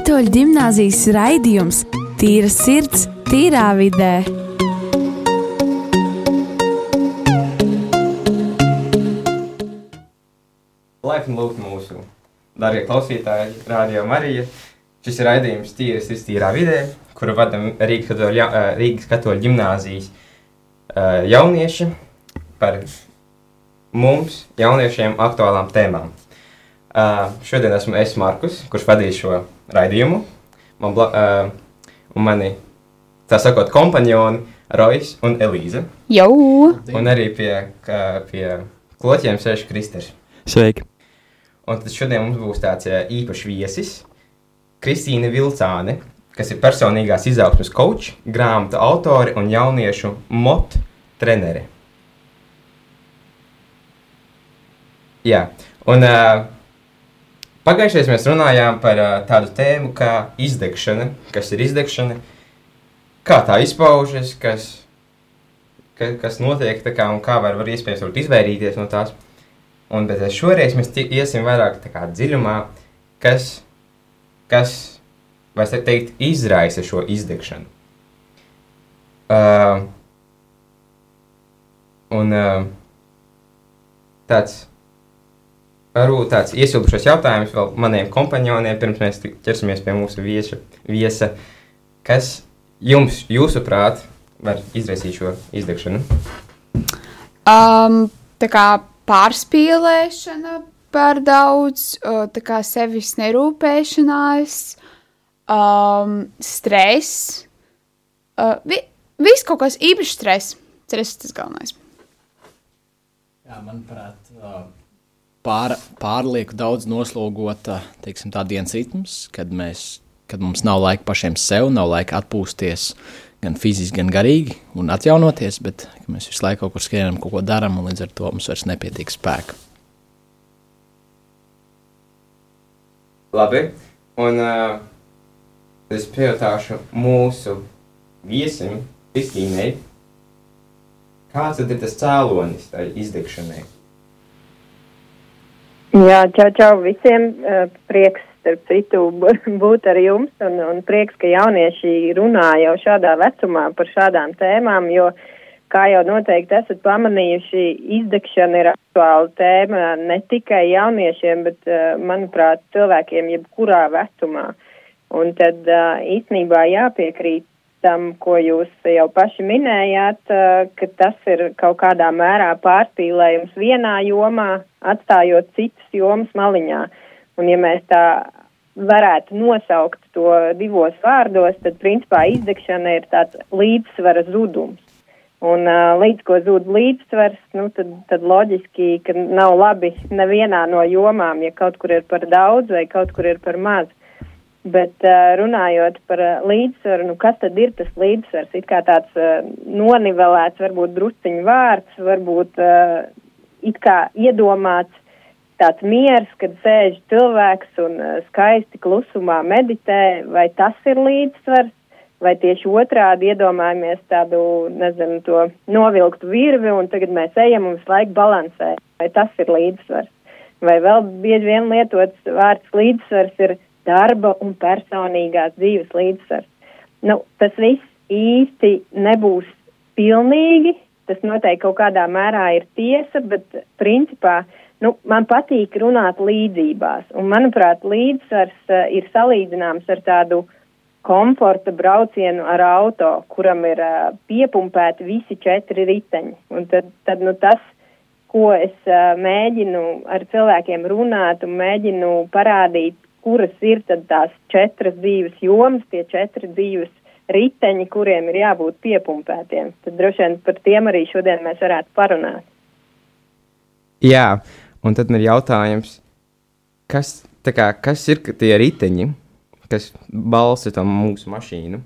Katoļu ģimnāzijas raidījums Tīra sirds, tīrā vidē. Laipni lūgt mūsu darbie klausītāji, Rādio Marija. Šis ir raidījums Tīras ir tīrā vidē, kuru vadam Rīgas katoļu, ā, Rīgas katoļu ģimnāzijas ā, jaunieši par mums, jauniešiem, aktuālām tēmām. Uh, šodien esmu es Markus, kurš vadīs šo raidījumu. Man bla, uh, un mani, tā sakot, kompanioni Rojas un Elīza. Jau! Un arī pie, ka, pie kloķiem sēž Kristers. Sveiki! Un tad šodien mums būs tāds ā, īpašs viesis, Kristīna Vilcāne, kas ir personīgās izaugsmes coach, grāmatu autore un jauniešu mot trenere. Jā, un uh, pagājušajā mēs runājām par uh, tādu tēmu kā izdegšana, kas ir izdegšana, kā tā izpaužas, kas, ka, kas notiek kā un kā var, var iespējams varbūt izvairīties no tās. Un, bet šoreiz mēs iesim vairāk kā dziļumā, kas, kas teikt, izraisa šo izdegšanu. Uh, un uh, tāds varbūt tāds iesildušais jautājums vēl maniem kompanioniem, pirms mēs ķersimies pie mūsu vieša, viesa. Kas jums, jūsuprāt, var izraisīt šo izdegšanu? Um, tā kā pārspīlēšana par daudz, uh, tā kā sevis nerūpēšanās, um, stress, uh, vi, viss kaut kas īpašs stress. Stress tas galvenais. Jā, manuprāt, ā, pār, pārlieku daudz noslogota teiksim, tā dienas ritms, kad, mēs, kad mums nav laika pašiem sev, nav laika atpūsties gan fiziski, gan garīgi un atjaunoties, bet mēs visu laiku kaut kur skrienam, kaut ko darām, un līdz ar to mums vairs nepietiek spēka. Labi, un uh, es pajautāšu mūsu viesim, Kristīnai, kāds tad ir tas cēlonis tai izdegšanai? Jā, čau, čau visiem. Prieks, starp citu, būt ar jums un, un prieks, ka jaunieši runā jau šādā vecumā par šādām tēmām, jo, kā jau noteikti esat pamanījuši, izdegšana ir aktuāla tēma ne tikai jauniešiem, bet, manuprāt, cilvēkiem jebkurā vecumā. Un tad īstenībā jāpiekrīt tam, ko jūs jau paši minējāt, eh, ka tas ir kaut kādā mērā pārspīlējums vienā jomā, atstājot citas jomas maliņā. Un ja mēs tā varētu nosaukt to divos vārdos, tad principā izdegšana ir tāds līdzsvara zudums. Un uh, līdz ko zūd līdzsvars, nu, tad, tad loģiski, ka nav labi nevienā no jomām, ja kaut kur ir par daudz vai kaut kur ir par maz. Bet runājot par līdzsvaru, nu, kas tad ir tas līdzsvars? It kā tāds nonivelēts, varbūt drusciņu vārds, varbūt it kā iedomāts tāds miers, kad sēž cilvēks un skaisti klusumā meditē, vai tas ir līdzsvars, vai tieši otrādi iedomājamies tādu, nezinu, to novilktu virvi un tagad mēs ejam un visu laiku balansē, vai tas ir līdzsvars. Vai vēl bieži vien lietots vārds līdzsvars ir darba un personīgās dzīves līdzsvars. Nu, tas viss īsti nebūs pilnīgi, tas noteikti kaut kādā mērā ir tiesa, bet principā nu, man patīk runāt līdzībās. Un, manuprāt, līdzsvars uh, ir salīdzināms ar tādu komforta braucienu ar auto, kuram ir uh, piepumpēti visi četri riteņi. Un tad, tad nu, tas, ko es uh, mēģinu ar cilvēkiem runāt un mēģinu parādīt, kuras ir tās četras dzīves jomas, tie četri dzīves riteņi, kuriem ir jābūt piepumpētiem. Tad droši vien par tiem arī šodien mēs varētu parunāt. Jā, un tad ir jautājums, kas, kā, kas ir tie riteņi, kas balsta to mūsu mašīnu?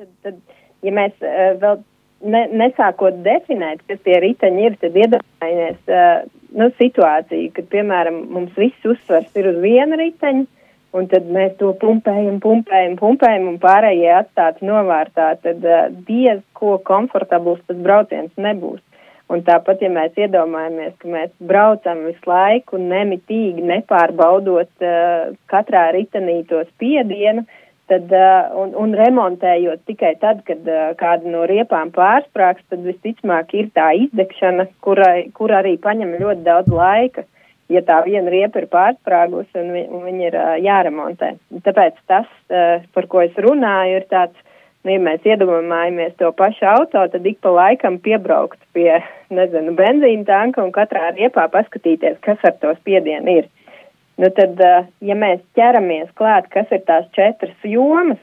Tad, tad, ja mēs uh, vēl ne, nesākot definēt, kas tie riteņi ir, tad iedomājamies uh, nu, situāciju, kad, piemēram, mums viss uzsvars ir uz viena riteņa, un tad mēs to pumpējam, pumpējam, pumpējam, un pārējie atstāts novārtā, tad uh, diez ko komfortabls tas brauciens nebūs. Un tāpat, ja mēs iedomājamies, ka mēs braucam visu laiku nemitīgi, nepārbaudot uh, katrā ritenī to spiedienu, tad, uh, un, un remontējot tikai tad, kad uh, kāda no riepām pārsprāgs, tad visticamāk ir tā izdegšana, kurai, kur arī paņem ļoti daudz laika, ja tā viena riepa ir pārsprāgusi un, vi, un viņa ir uh, jāremontē. Tāpēc tas, par ko es runāju, ir tāds Nu, ja mēs iedomājamies to pašu auto, tad ik pa laikam piebraukt pie, nezinu, benzīna tanka un katrā riepā paskatīties, kas ar to spiedienu ir. Nu, tad, ja mēs ķeramies klāt, kas ir tās četras jomas,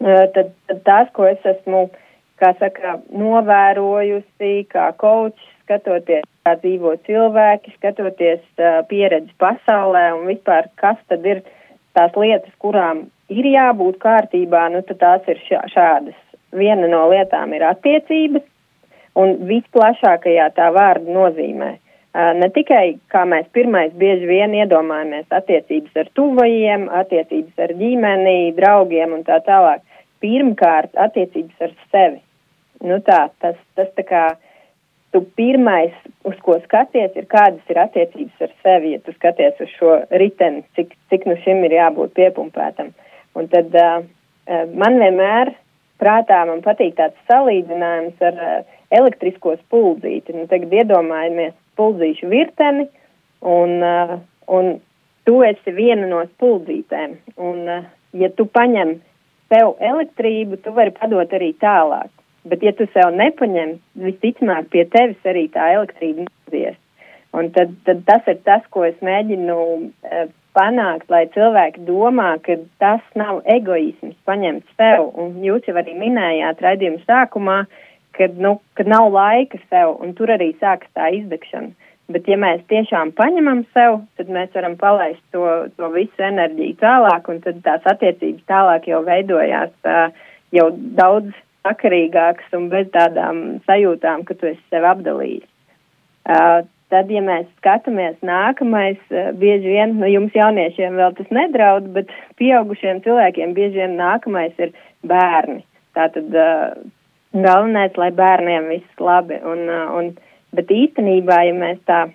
tad, tad tās, ko es esmu, saka, novērojusi, kā kočs, skatoties, kā dzīvo cilvēki, skatoties pieredzi pasaulē un vispār, kas tad ir tās lietas, kurām ir jābūt kārtībā, nu tad tās ir šā, šādas. Viena no lietām ir attiecības, un visplašākajā tā vārda nozīmē. Uh, ne tikai, kā mēs pirmais bieži vien iedomājamies, attiecības ar tuvajiem, attiecības ar ģimeni, draugiem un tā tālāk. Pirmkārt, attiecības ar sevi. Nu tā, tas, tas tā kā tu pirmais, uz ko skaties, ir kādas ir attiecības ar sevi, ja tu skaties uz šo riteni, cik, cik nu šim ir jābūt piepumpētam. Un tad uh, man vienmēr prātā man patīk tāds salīdzinājums ar uh, elektrisko spuldzīti. Nu, tagad iedomājamies spuldzīšu virteni, un, uh, un tu esi viena no spuldzītēm. Un, uh, ja tu paņem sev elektrību, tu vari padot arī tālāk. Bet, ja tu sev nepaņem, visticamāk pie tevis arī tā elektrība nezies. Un tad, tad tas ir tas, ko es mēģinu uh, panākt, lai cilvēki domā, ka tas nav egoisms paņemt sev. Un jūs jau arī minējāt raidījuma sākumā, ka, nu, ka nav laika sev, un tur arī sākas tā izdegšana. Bet, ja mēs tiešām paņemam sev, tad mēs varam palaist to, to visu enerģiju tālāk, un tad tās attiecības tālāk jau veidojās uh, jau daudz sakarīgākas un bez tādām sajūtām, ka tu esi sev apdalījis. Uh, Tad, ja mēs skatāmies nākamais, eh, bieži vien, nu jums jauniešiem vēl tas nedraud, bet pieaugušiem cilvēkiem bieži vien nākamais ir bērni. Tātad uh, galvenais, lai bērniem viss labi. Un, un, bet īstenībā, ja mēs tā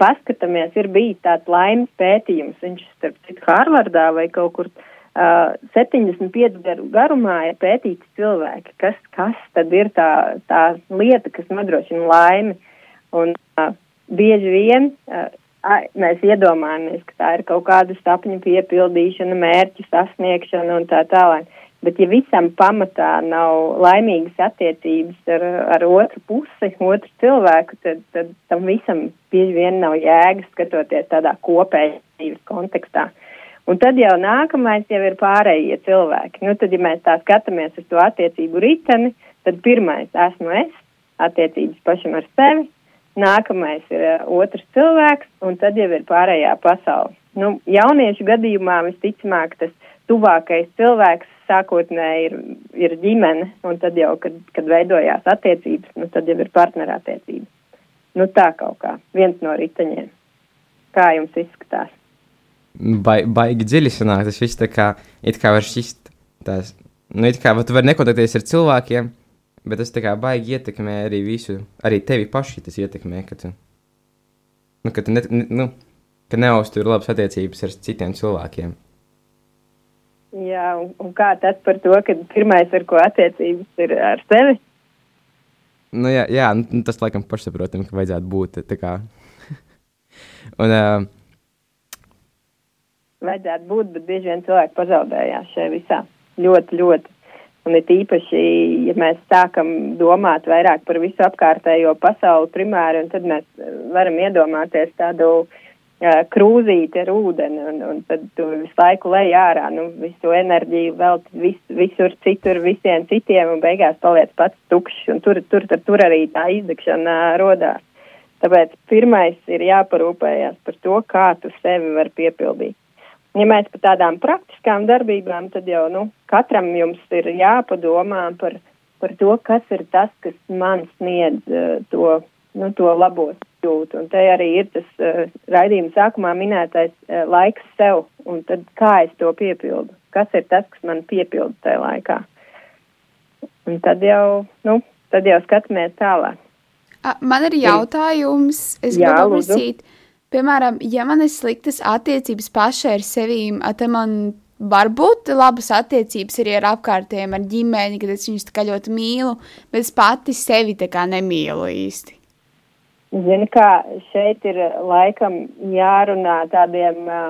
paskatāmies, ir bijis tāds laimes pētījums, viņš starp citu Harvardā vai kaut kur uh, 75 gadu garumā ir pētīti cilvēki, kas, kas tad ir tā, tā lieta, kas nodrošina laimi. Un, uh, bieži vien uh, mēs iedomājamies, ka tā ir kaut kāda sapņu piepildīšana, mērķu sasniegšana un tā tālāk. Bet, ja visam pamatā nav laimīgas attiecības ar, ar otru pusi, otru cilvēku, tad, tad tam visam bieži vien nav jēgas skatoties tādā kopējā dzīves kontekstā. Un tad jau nākamais jau ir pārējie cilvēki. Nu, tad, ja mēs tā skatāmies uz to attiecību riteni, tad pirmais esmu es, attiecības pašam ar sevi, nākamais ir uh, otrs cilvēks, un tad jau ir pārējā pasaule. Nu, jauniešu gadījumā visticamāk tas tuvākais cilvēks sākotnēji ir, ir ģimene, un tad jau, kad, kad veidojās attiecības, nu, tad jau ir partnerattiecības. Nu, tā kaut kā, viens no riteņiem. Kā jums izskatās? Ba baigi dziļi sanāk, tas viss tā kā, it kā var šist tās, nu, it kā, tu vari nekontaktēties ar cilvēkiem, Bet tas tā kā baigi ietekmē arī visu, arī tevi pašu tas ietekmē, ka tu, nu, ka tu ne, nu, ka neuztur labas attiecības ar citiem cilvēkiem. Jā, un, un kā tas par to, ka pirmais, ar ko attiecības ir ar sevi? Nu, jā, jā nu, tas laikam pašsaprotami, ka vajadzētu būt tā kā. un, uh, vajadzētu būt, bet bieži vien cilvēki pazaudējās šajā visā. Ļoti, ļoti. Un it īpaši, ja mēs sākam domāt vairāk par visu apkārtējo pasauli primāri, un tad mēs varam iedomāties tādu uh, krūzīti ar ūdeni, un, un tad tu visu laiku lej ārā, nu, visu enerģiju vēl vis, visur citur, visiem citiem, un beigās paliec pats tukšs, un tur, tur, tur, tur arī tā izdegšana rodās. Tāpēc pirmais ir jāparūpējās par to, kā tu sevi var piepildīt ja mēs par tādām praktiskām darbībām, tad jau nu, katram jums ir jāpadomā par, par to, kas ir tas, kas man sniedz uh, to, nu, to labo sajūtu. Un te arī ir tas uh, raidījuma sākumā minētais uh, laiks sev, un tad kā es to piepildu, kas ir tas, kas man piepilda tajā laikā. Un tad jau, nu, tad jau skatāmies tālāk. A, Man ir jautājums, es Jā, gribu prasīt, piemēram, ja man ir sliktas attiecības pašai ar sevīm, tad man var būt labas attiecības arī ar apkārtējiem, ar ģimeni, kad es viņus tā kā ļoti mīlu, bet es pati sevi tā kā nemīlu īsti. Zini, kā šeit ir laikam jārunā tādiem ā,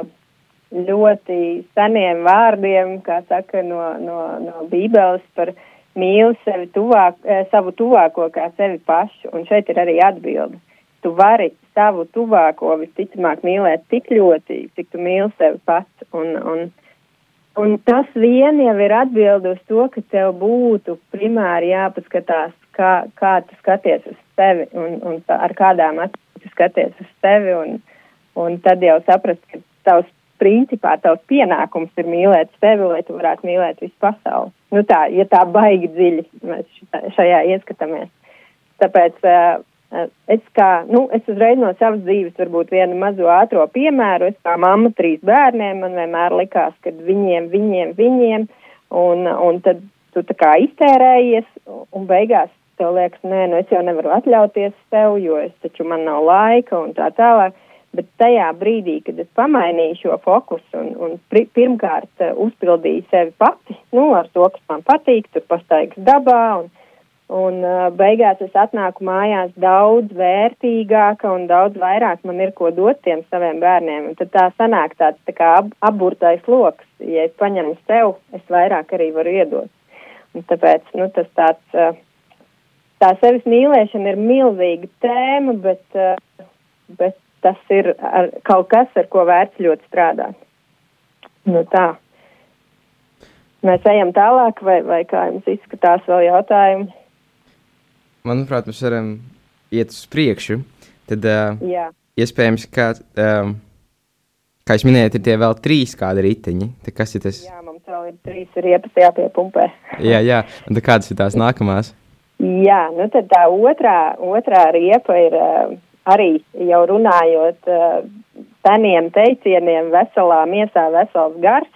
ļoti seniem vārdiem, kā saka no, no, no Bībeles par mīlu sevi tuvāk, eh, savu tuvāko kā sevi pašu. Un šeit ir arī atbilde. Tu vari savu tuvāko visticamāk mīlēt tik ļoti, cik tu mīli sevi pats. Un, un, un tas vien jau ir atbilde uz to, ka tev būtu primāri jāpaskatās, kā, kā tu skaties uz sevi un, un ar kādām acīm skaties uz sevi. Un, un tad jau saprast, ka tavs principā tavs pienākums ir mīlēt sevi, lai tu varētu mīlēt visu pasauli. Nu tā, ja tā baigi dziļi mēs šajā ieskatāmies. Tāpēc uh, es kā, nu, es uzreiz no savas dzīves varbūt vienu mazo ātro piemēru, es kā mamma trīs bērniem, man vienmēr likās, ka viņiem, viņiem, viņiem, un, un tad tu tā kā iztērējies, un beigās tev liekas, nē, nu es jau nevaru atļauties sev, jo es taču man nav laika un tā tālāk. Bet tajā brīdī, kad es pamainīju šo fokusu un, un pri, pirmkārt uh, uzpildīju sevi pati, nu, ar to, kas man patīk, tur pastaigas dabā, un, un uh, beigās es atnāku mājās daudz vērtīgāka un daudz vairāk man ir ko dot tiem saviem bērniem. Un tad tā sanāk tāds tā kā ab, apburtais loks. Ja es paņemu sev, es vairāk arī varu iedot. Un tāpēc, nu, tas tāds, uh, tā sevis mīlēšana ir milzīga tēma, bet, uh, bet tas ir ar, kaut kas, ar ko vērts ļoti strādāt. Nu tā. Mēs ejam tālāk, vai, vai kā jums izskatās vēl jautājumi? Manuprāt, mēs varam iet uz priekšu. Tad uh, Jā. iespējams, ka, um, kā jūs minējāt, ir tie vēl trīs kādi riteņi. Tad kas ir tas? Jā, mums vēl ir trīs riepas jāpiepumpē. jā, jā. Un tad kādas ir tās nākamās? Jā, nu tad tā otrā, otrā riepa ir uh, arī jau runājot uh, seniem teicieniem veselā miesā vesels gars.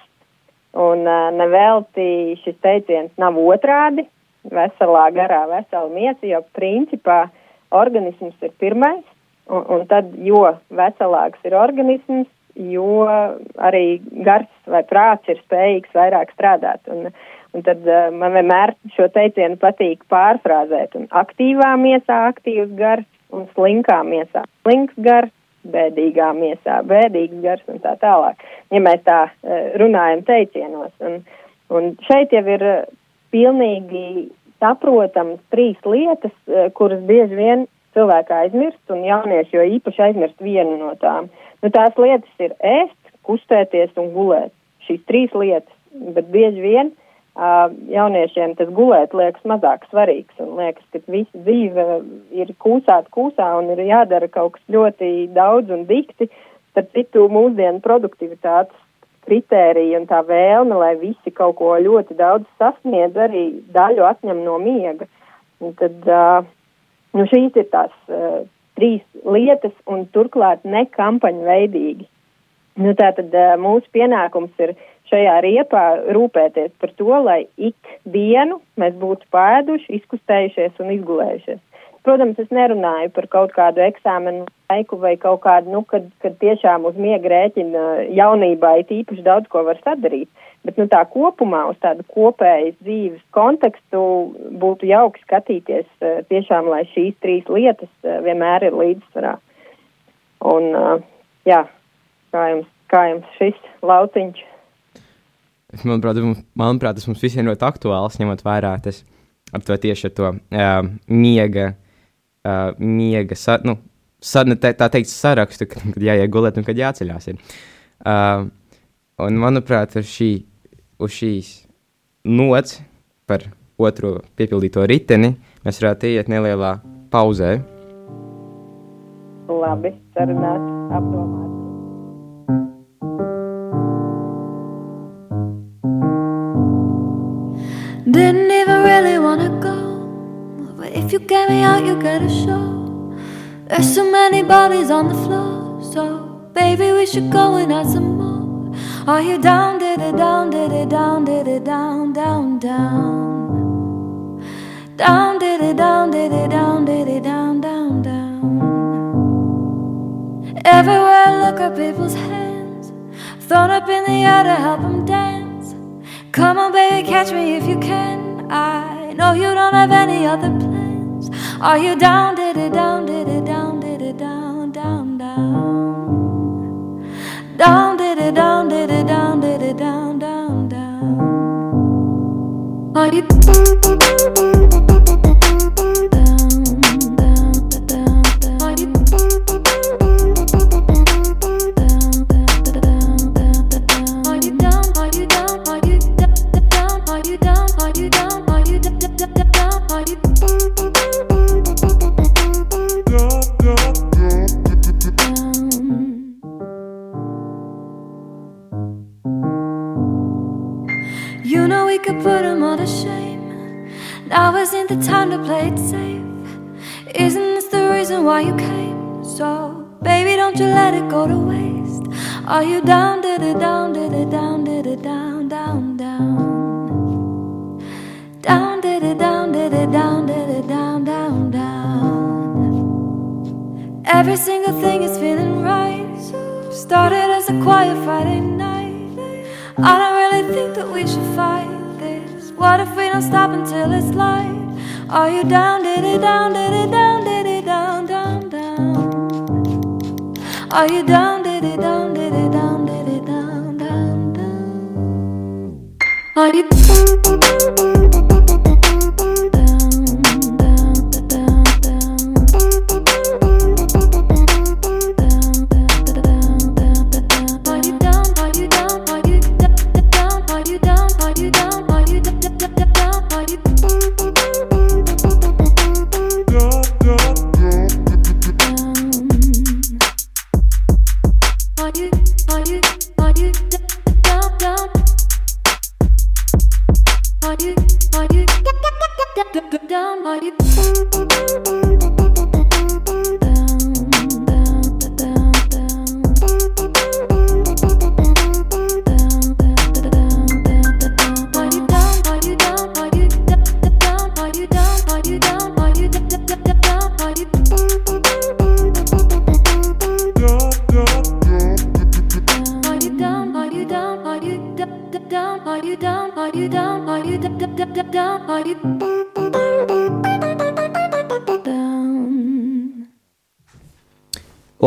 Un uh, nevelti šis teiciens nav otrādi, veselā garā vesela miesa, jo principā organisms ir pirmais, un, un tad, jo veselāks ir organisms, jo arī gars vai prāts ir spējīgs vairāk strādāt. Un, un tad uh, man vienmēr šo teicienu patīk pārfrāzēt. Un aktīvā miesā aktīvs gars un slinkā miesā slinks gars, bēdīgā miesā bēdīgs gars un tā tālāk. Ja mēs tā uh, runājam teicienos. Un, un šeit jau ir uh, pilnīgi saprotams trīs lietas, uh, kuras bieži vien cilvēki aizmirst, un jaunieši jo īpaši aizmirst vienu no tām. Nu, tās lietas ir ēst, kustēties un gulēt. Šīs trīs lietas, bet bieži vien jauniešiem tas gulēt liekas mazāk svarīgs, un liekas, ka visa dzīve ir kūsāt kūsā un ir jādara kaut kas ļoti daudz un dikti. Starp citu, mūsdienu produktivitātes kritērija un tā vēlme, lai visi kaut ko ļoti daudz sasniedz, arī daļu atņem no miega. Un tad, Nu, šīs ir tās uh, trīs lietas, un turklāt ne kampaņu veidīgi. Nu, Tātad uh, mūsu pienākums ir šajā riepā rūpēties par to, lai ik dienu mēs būtu pēduši, izkustējušies un izgulējušies. Protams, es nerunāju par kaut kādu eksāmenu laiku vai kaut kādu, nu, kad, kad tiešām uz miega rēķina jaunībā ir īpaši daudz ko var sadarīt. Bet nu, tā kopumā uz tādu kopējas dzīves kontekstu būtu jauki skatīties uh, tiešām, lai šīs trīs lietas uh, vienmēr ir līdzsvarā. Un, uh, jā, kā jums, kā jums šis lauciņš? Manuprāt, mums, manuprāt, tas mums visiem ļoti aktuāls, ņemot vērā tas ar to tieši ar to uh, miega, uh, miega sa, nu, sa, ne, tā, tā teikt, sarakstu, kad, kad jāiet gulēt un kad jāceļās. Ir. Uh, un, manuprāt, ar šī, uz šīs nots par otro piepildīto riteni mēs varētu iet nelielā pauzē. Labi, sarunāt, apdomāt. didn't even really wanna go. But if you get me out, you get a show. There's so many bodies on the floor. So, baby, we should go and add some more. Are you down, did it, down, did it, down, did it, down, down, down? Down, did it, down, did it, down, did it, down, down, down. Everywhere I look at people's hands, thrown up in the air to help them dance. Come on, baby, catch me if you can. I know you don't have any other plans. Are you down, did it down, did it down, did it down, down, down? Down, did it down, did it down, did it down, down, down? Are you What if we don't stop until it's light? Are you down, did it down, did it down, did it down, down, down? Are you down, did it down, did it down, did it down, down, down? Are you Are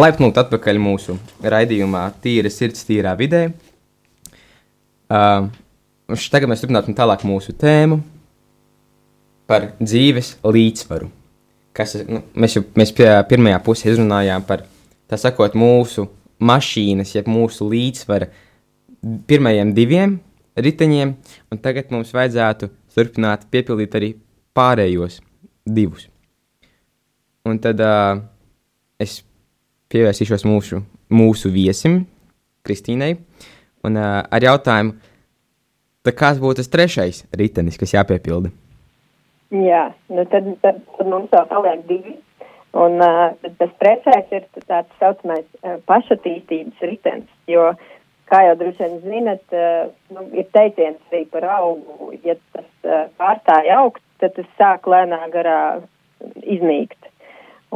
Laipni lūgt atpakaļ mūsu raidījumā Tīra sirds, tīrā vidē. Uh, tagad mēs turpināsim tālāk mūsu tēmu par dzīves līdzsvaru. Kas, nu, mēs jau mēs pirmajā pusē izrunājām par tā sakot, mūsu mašīnas, jeb mūsu līdzsvara pirmajiem diviem riteņiem, un tagad mums vajadzētu turpināt piepildīt arī pārējos divus. Un tad uh, es pievērsīšos mūsu, mūsu viesim, Kristīnai, un uh, ar jautājumu, kāds būtu tas trešais ritenis, kas jāpiepilda? Jā, nu tad, tad, tad mums vēl paliek divi. Un uh, tas trešais ir tāds saucamais uh, pašattīstības ritenis, jo, kā jau droši vien zinat, uh, nu, ir teiciens arī par augu, ja tas uh, pārstāja augt, tad tas sāk lēnā garā iznīkt.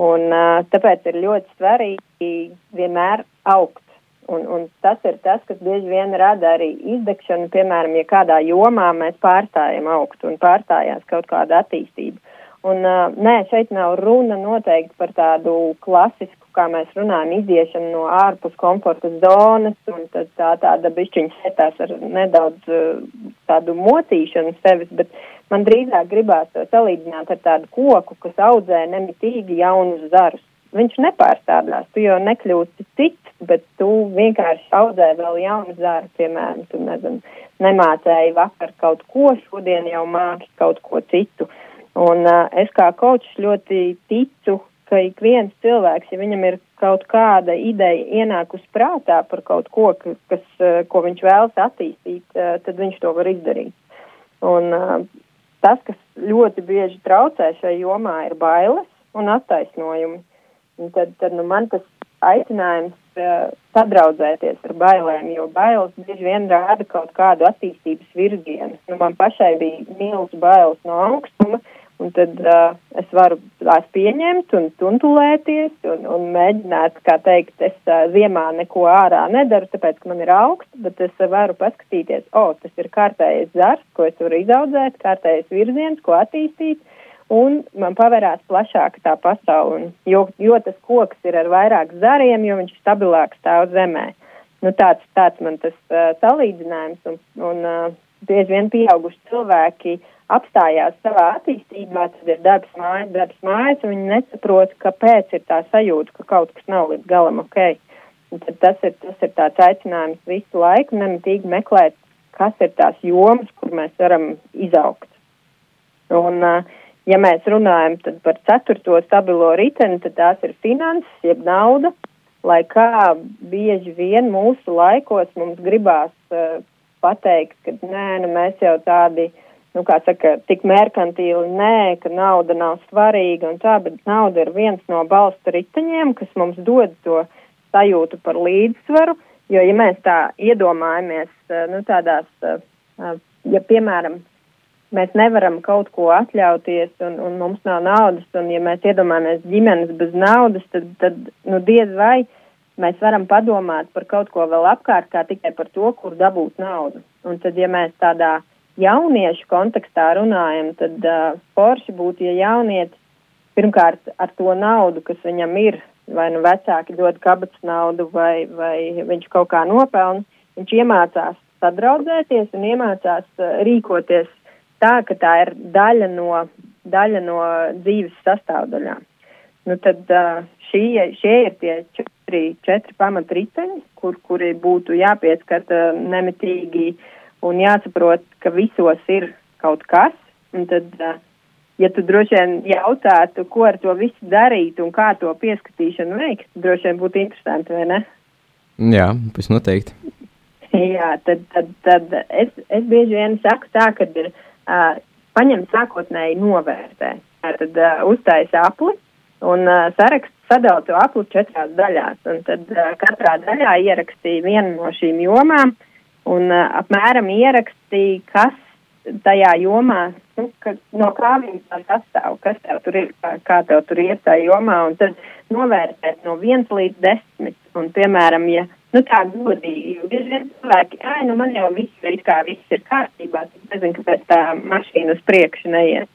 Un uh, tāpēc ir ļoti svarīgi vienmēr augt. Un, un tas ir tas, kas bieži vien rada arī izdegšanu, piemēram, ja kādā jomā mēs pārstājam augt un pārstājās kaut kāda attīstība. Un, uh, nē, šeit nav runa noteikti par tādu klasisku, kā mēs runājam, iziešanu no ārpus komforta zonas, un tad tā tāda bišķiņa setās ar nedaudz uh, tādu mocīšanu sevis, bet man drīzāk gribās to salīdzināt ar tādu koku, kas audzē nemitīgi jaunus zarus. Viņš nepārstādās, tu jau nekļūsi cits, bet tu vienkārši audzē vēl jaunu zaru, piemēram, tu nezinu, nemācēji vakar kaut ko, šodien jau māki kaut ko citu. Un uh, es kā kočs ļoti ticu, ka ik viens cilvēks, ja viņam ir kaut kāda ideja ienākus prātā par kaut ko, ka- kas, uh, ko viņš vēlas attīstīt, uh, tad viņš to var izdarīt. Un uh, tas, kas ļoti bieži traucē šai jomā, ir bailes un attaisnojumi. Un tad, tad nu, man tas aicinājums uh, sadraudzēties ar bailēm, jo bailes bieži vien rāda kaut kādu attīstības virzienu. Nu, man pašai bija milz bailes no augstuma, Un tad uh, es varu tās pieņemt un tuntulēties un, un mēģināt, kā teikt, es uh, ziemā neko ārā nedaru, tāpēc, ka man ir augsts, bet es uh, varu paskatīties, o, oh, tas ir kārtējais zars, ko es varu izaudzēt, kārtējais virziens, ko attīstīt, un man pavērās plašāka tā pasaule. Jo, jo tas koks ir ar vairāk zariem, jo viņš stabilāk stāv zemē. Nu, tāds, tāds man tas uh, salīdzinājums, un, un uh, bieži vien pieauguši cilvēki apstājās savā attīstībā, tad ir darbs mājas, darbs mājas, un viņi nesaprot, kāpēc ir tā sajūta, ka kaut kas nav līdz galam ok. Un tad tas ir, tas ir tāds aicinājums visu laiku nemitīgi meklēt, kas ir tās jomas, kur mēs varam izaugt. Un, ja mēs runājam par ceturto stabilo riteni, tad tās ir finanses, jeb nauda, lai kā bieži vien mūsu laikos mums gribās uh, pateikt, ka nē, nu mēs jau tādi, nu kā saka, tik merkantīli, nē, ka nauda nav svarīga un tā, bet nauda ir viens no balsta riteņiem, kas mums dod to sajūtu par līdzsvaru, jo, ja mēs tā iedomājamies, nu tādās, ja piemēram, mēs nevaram kaut ko atļauties un, un mums nav naudas, un ja mēs iedomājamies ģimenes bez naudas, tad, tad nu diez vai mēs varam padomāt par kaut ko vēl apkārt, kā tikai par to, kur dabūt naudu. Un tad, ja mēs tādā jauniešu kontekstā runājam, tad uh, forši būtu, ja jaunietis pirmkārt ar to naudu, kas viņam ir, vai nu vecāki dod kabatas naudu, vai, vai viņš kaut kā nopelna, viņš iemācās sadraudzēties un iemācās uh, rīkoties tā, ka tā ir daļa no, daļa no dzīves sastāvdaļām. Nu, tad uh, šie, šie ir tie četri, četri pamatriteņi, kur, kuri būtu jāpieskata nemitīgi un jāsaprot, ka visos ir kaut kas. Un tad, ja tu droši vien jautātu, ko ar to visu darīt un kā to pieskatīšanu veikt, droši vien būtu interesanti, vai ne? Jā, tas noteikti. Jā, tad, tad, tad es, es bieži vien saku tā, ka ir uh, paņem sākotnēji novērtē. Tad uh, uztaisa apli un uh, sarakst sadala to apli četrās daļās, un tad uh, katrā daļā ierakstīja vienu no šīm jomām, un uh, apmēram ierakstīja, kas tajā jomā, nu, ka, no kā viņi tā sastāv, kas tev tur ir, kā, kā tev tur iet tajā jomā, un tad novērtēt no viens līdz desmit, un piemēram, ja, nu tā godīgi, jo bieži vien cilvēki, ai, nu man jau viss ir, kā viss ir kārtībā, tad nezinu, kāpēc tā mašīna uz priekšu neiet.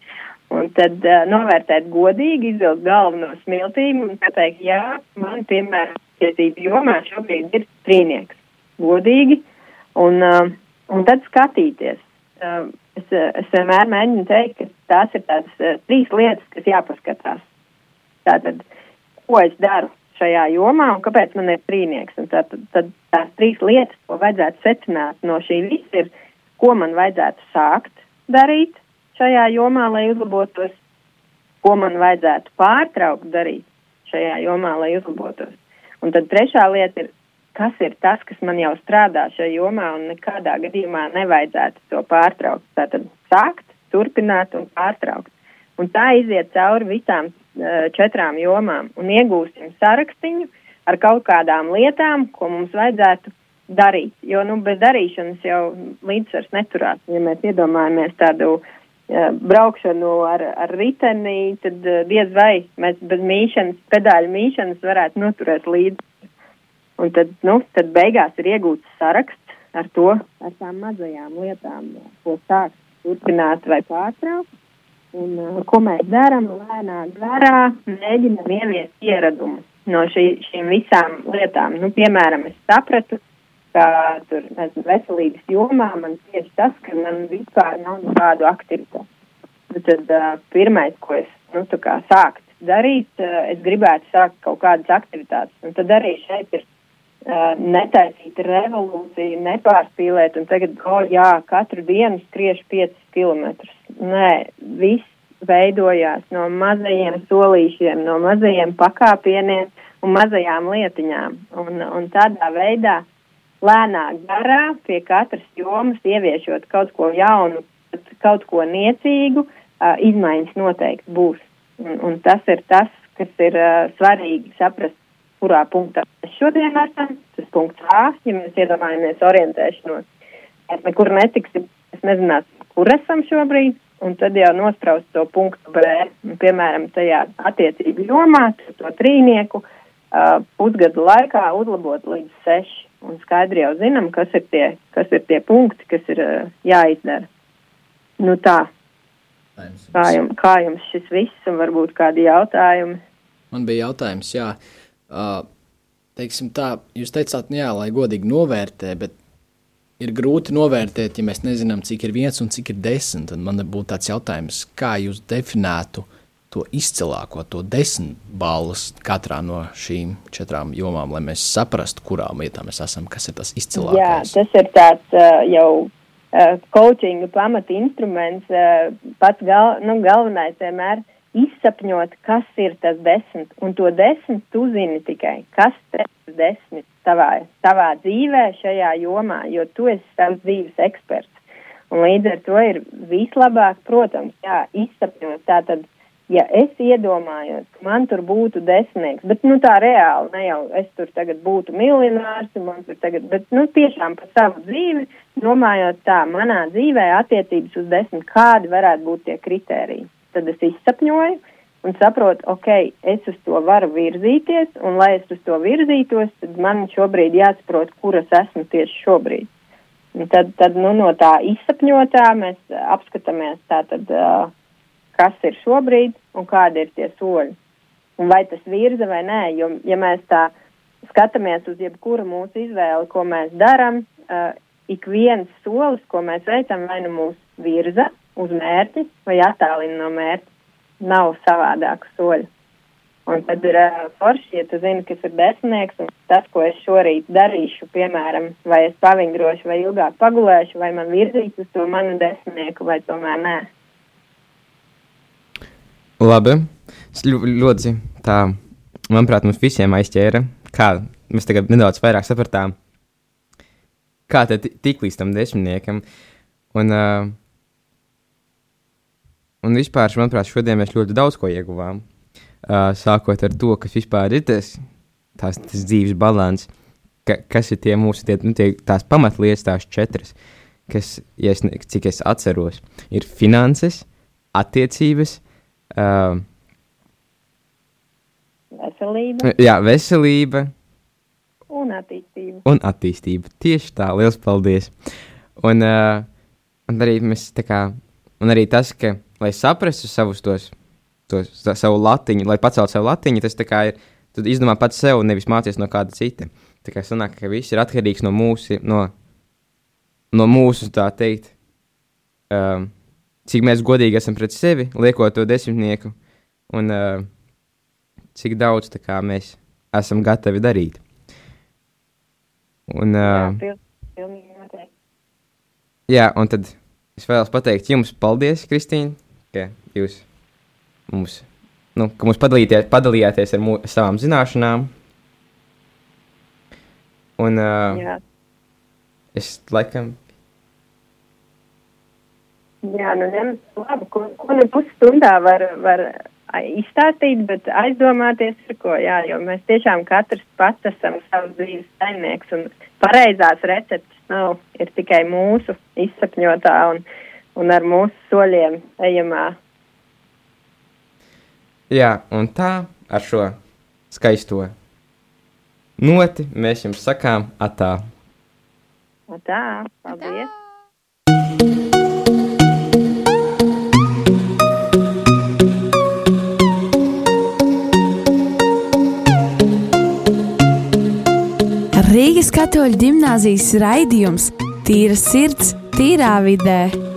Un tad uh, novērtēt godīgi, izvilkt galvu no smiltīm un pateikt, jā, man, piemēram, tiesību jomā šobrīd ir trīnieks. Godīgi. Un, uh, un tad skatīties. Uh, es, es vienmēr mēģinu teikt, ka tās ir tādas uh, trīs lietas, kas jāpaskatās. Tātad, ko es daru šajā jomā un kāpēc man ir trīnieks. Un tad, tad tās trīs lietas, ko vajadzētu secināt no šī visa, ir, ko man vajadzētu sākt darīt, šajā jomā, lai uzlabotos, ko man vajadzētu pārtraukt darīt šajā jomā, lai uzlabotos. Un tad trešā lieta ir, kas ir tas, kas man jau strādā šajā jomā un nekādā gadījumā nevajadzētu to pārtraukt. Tātad sākt, turpināt un pārtraukt. Un tā iziet cauri visām četrām jomām un iegūsim sarakstiņu ar kaut kādām lietām, ko mums vajadzētu darīt. Jo nu, bez darīšanas jau līdzsvars neturās. Ja mēs iedomājamies tādu uh, braukšanu ar, ar riteni, tad diez vai mēs bez mīšanas, pedāļu mīšanas varētu noturēt līdzi. Un tad, nu, tad beigās ir iegūts saraksts ar to, ar tām mazajām lietām, ko sākt, turpināt vai pārtraukt. Un, uh, ko mēs darām, lēnā garā mēģinam ieviest ieradumu no šī, šīm visām lietām. Nu, piemēram, es sapratu, ka tur, nezinu, veselības jomā man tieši tas, ka man vispār nav nekādu aktivitāti. Nu, tad uh, pirmais, ko es, nu, tā kā sākt darīt, uh, es gribētu sākt kaut kādas aktivitātes. Un tad arī šeit ir uh, netaisīt revolūciju, nepārspīlēt un tagad, oh, jā, katru dienu skriešu 5 kilometrus. Nē, viss veidojās no mazajiem solīšiem, no mazajiem pakāpieniem un mazajām lietiņām. Un, un tādā veidā lēnā garā pie katras jomas ieviešot kaut ko jaunu, kaut ko niecīgu, uh, izmaiņas noteikti būs. Un, un tas ir tas, kas ir uh, svarīgi saprast, kurā punktā mēs šodien esam. Tas punkts A, ja mēs iedomājamies orientēšanos. Mēs nekur netiksim, mēs nezināsim, kur esam šobrīd. un tad jau nospraust to punktu B, un, piemēram, tajā attiecību jomā, to trīnieku uh, pusgadu laikā uzlabot līdz seši, un skaidri jau zinām, kas ir tie, kas ir tie punkti, kas ir uh, jāizdara. Nu tā, kā jums, kā jums šis viss, un varbūt kādi jautājumi? Man bija jautājums, jā. Uh, teiksim tā, jūs teicāt, nu jā, lai godīgi novērtē, bet ir grūti novērtēt, ja mēs nezinām, cik ir viens un cik ir desmit. Tad man būtu tāds jautājums, kā jūs definētu to izcilāko, to desmit balvas katrā no šīm četrām jomām, lai mēs saprastu, kurām vietām mēs esam, kas ir tas izcilākais. Jā, tas ir tāds uh, jau uh, coachinga pamata instruments, uh, pats gal, nu, galvenais vienmēr izsapņot, kas ir tas desmit, un to desmit tu zini tikai, kas ir desmit tavā, tavā dzīvē šajā jomā, jo tu esi savs dzīves eksperts. Un līdz ar to ir vislabāk, protams, jā, izsapņot tātad, ja es iedomājos, ka man tur būtu desmitnieks, bet nu tā reāli, ne jau es tur tagad būtu miljonārs, man tur tagad, bet nu tiešām par savu dzīvi, domājot tā, manā dzīvē attiecības uz desmit, kādi varētu būt tie kritēriji tad es izsapņoju un saprotu, ok, es uz to varu virzīties, un lai es uz to virzītos, tad man šobrīd jāsaprot, kur es esmu tieši šobrīd. Un tad, tad nu, no tā izsapņotā mēs apskatāmies tātad, kas ir šobrīd un kādi ir tie soļi. Un vai tas virza vai nē, jo, ja mēs tā skatāmies uz jebkuru mūsu izvēli, ko mēs darām, ik viens solis, ko mēs veicam, vai nu mūs virza uz mērķi vai attālina no mērķa. Nav savādāku soļu. Un tad ir uh, forši, ja tu zini, kas ir desmitnieks, un tas, ko es šorīt darīšu, piemēram, vai es pavingrošu, vai ilgāk pagulēšu, vai man virzīs uz to manu desmitnieku, vai tomēr nē. Labi. Ļoti tā, manuprāt, mums visiem aizķēra, kā mēs tagad nedaudz vairāk sapratām, kā tad tik līdz tam desmitniekam. Un, uh, Un vispār, manuprāt, šodien mēs ļoti daudz ko ieguvām. Uh, sākot ar to, kas vispār ir tas, tās, tas dzīves balans, ka, kas ir tie mūsu tie, nu, tie, tās pamatlietas, tās četras, kas, ja es, cik es atceros, ir finanses, attiecības, uh, veselība. Jā, veselība. Un attīstība. Un attīstība. Tieši tā, liels paldies. Un, uh, un arī mēs tā kā, un arī tas, ka lai saprastu savus tos, tos savu latiņu, lai paceltu savu latiņu, tas ir. Tad izdomā pats sev, nevis mācīties no kāda cita. Tā kā sanāk, ka viss ir atkarīgs no mūsu, no, no mūsu tā teikt, um, cik mēs godīgi esam pret sevi, liekot to desmitnieku, un uh, cik daudz kā, mēs esam gatavi darīt. Un, uh, jā, noteikti. Jā, un tad es vēlos pateikt jums paldies, Kristīne, jūs mums, nu, ka mums padalījāties ar mū, savām zināšanām. Un uh, Jā. es laikam. Jā, nu, ņem, labi, ko, ko nu pusstundā var, var izstāstīt, bet aizdomāties ir ko, jā, jo mēs tiešām katrs pats esam savs dzīves saimnieks un pareizās receptes nav, ir tikai mūsu izsapņotā un, un ar mūsu soļiem ejamā. Jā, un tā ar šo skaisto noti mēs jums sakām atā. Atā, paldies! Atā. Rīgas katoļu gimnāzijas raidījums Tīra sirds, tīrā vidē.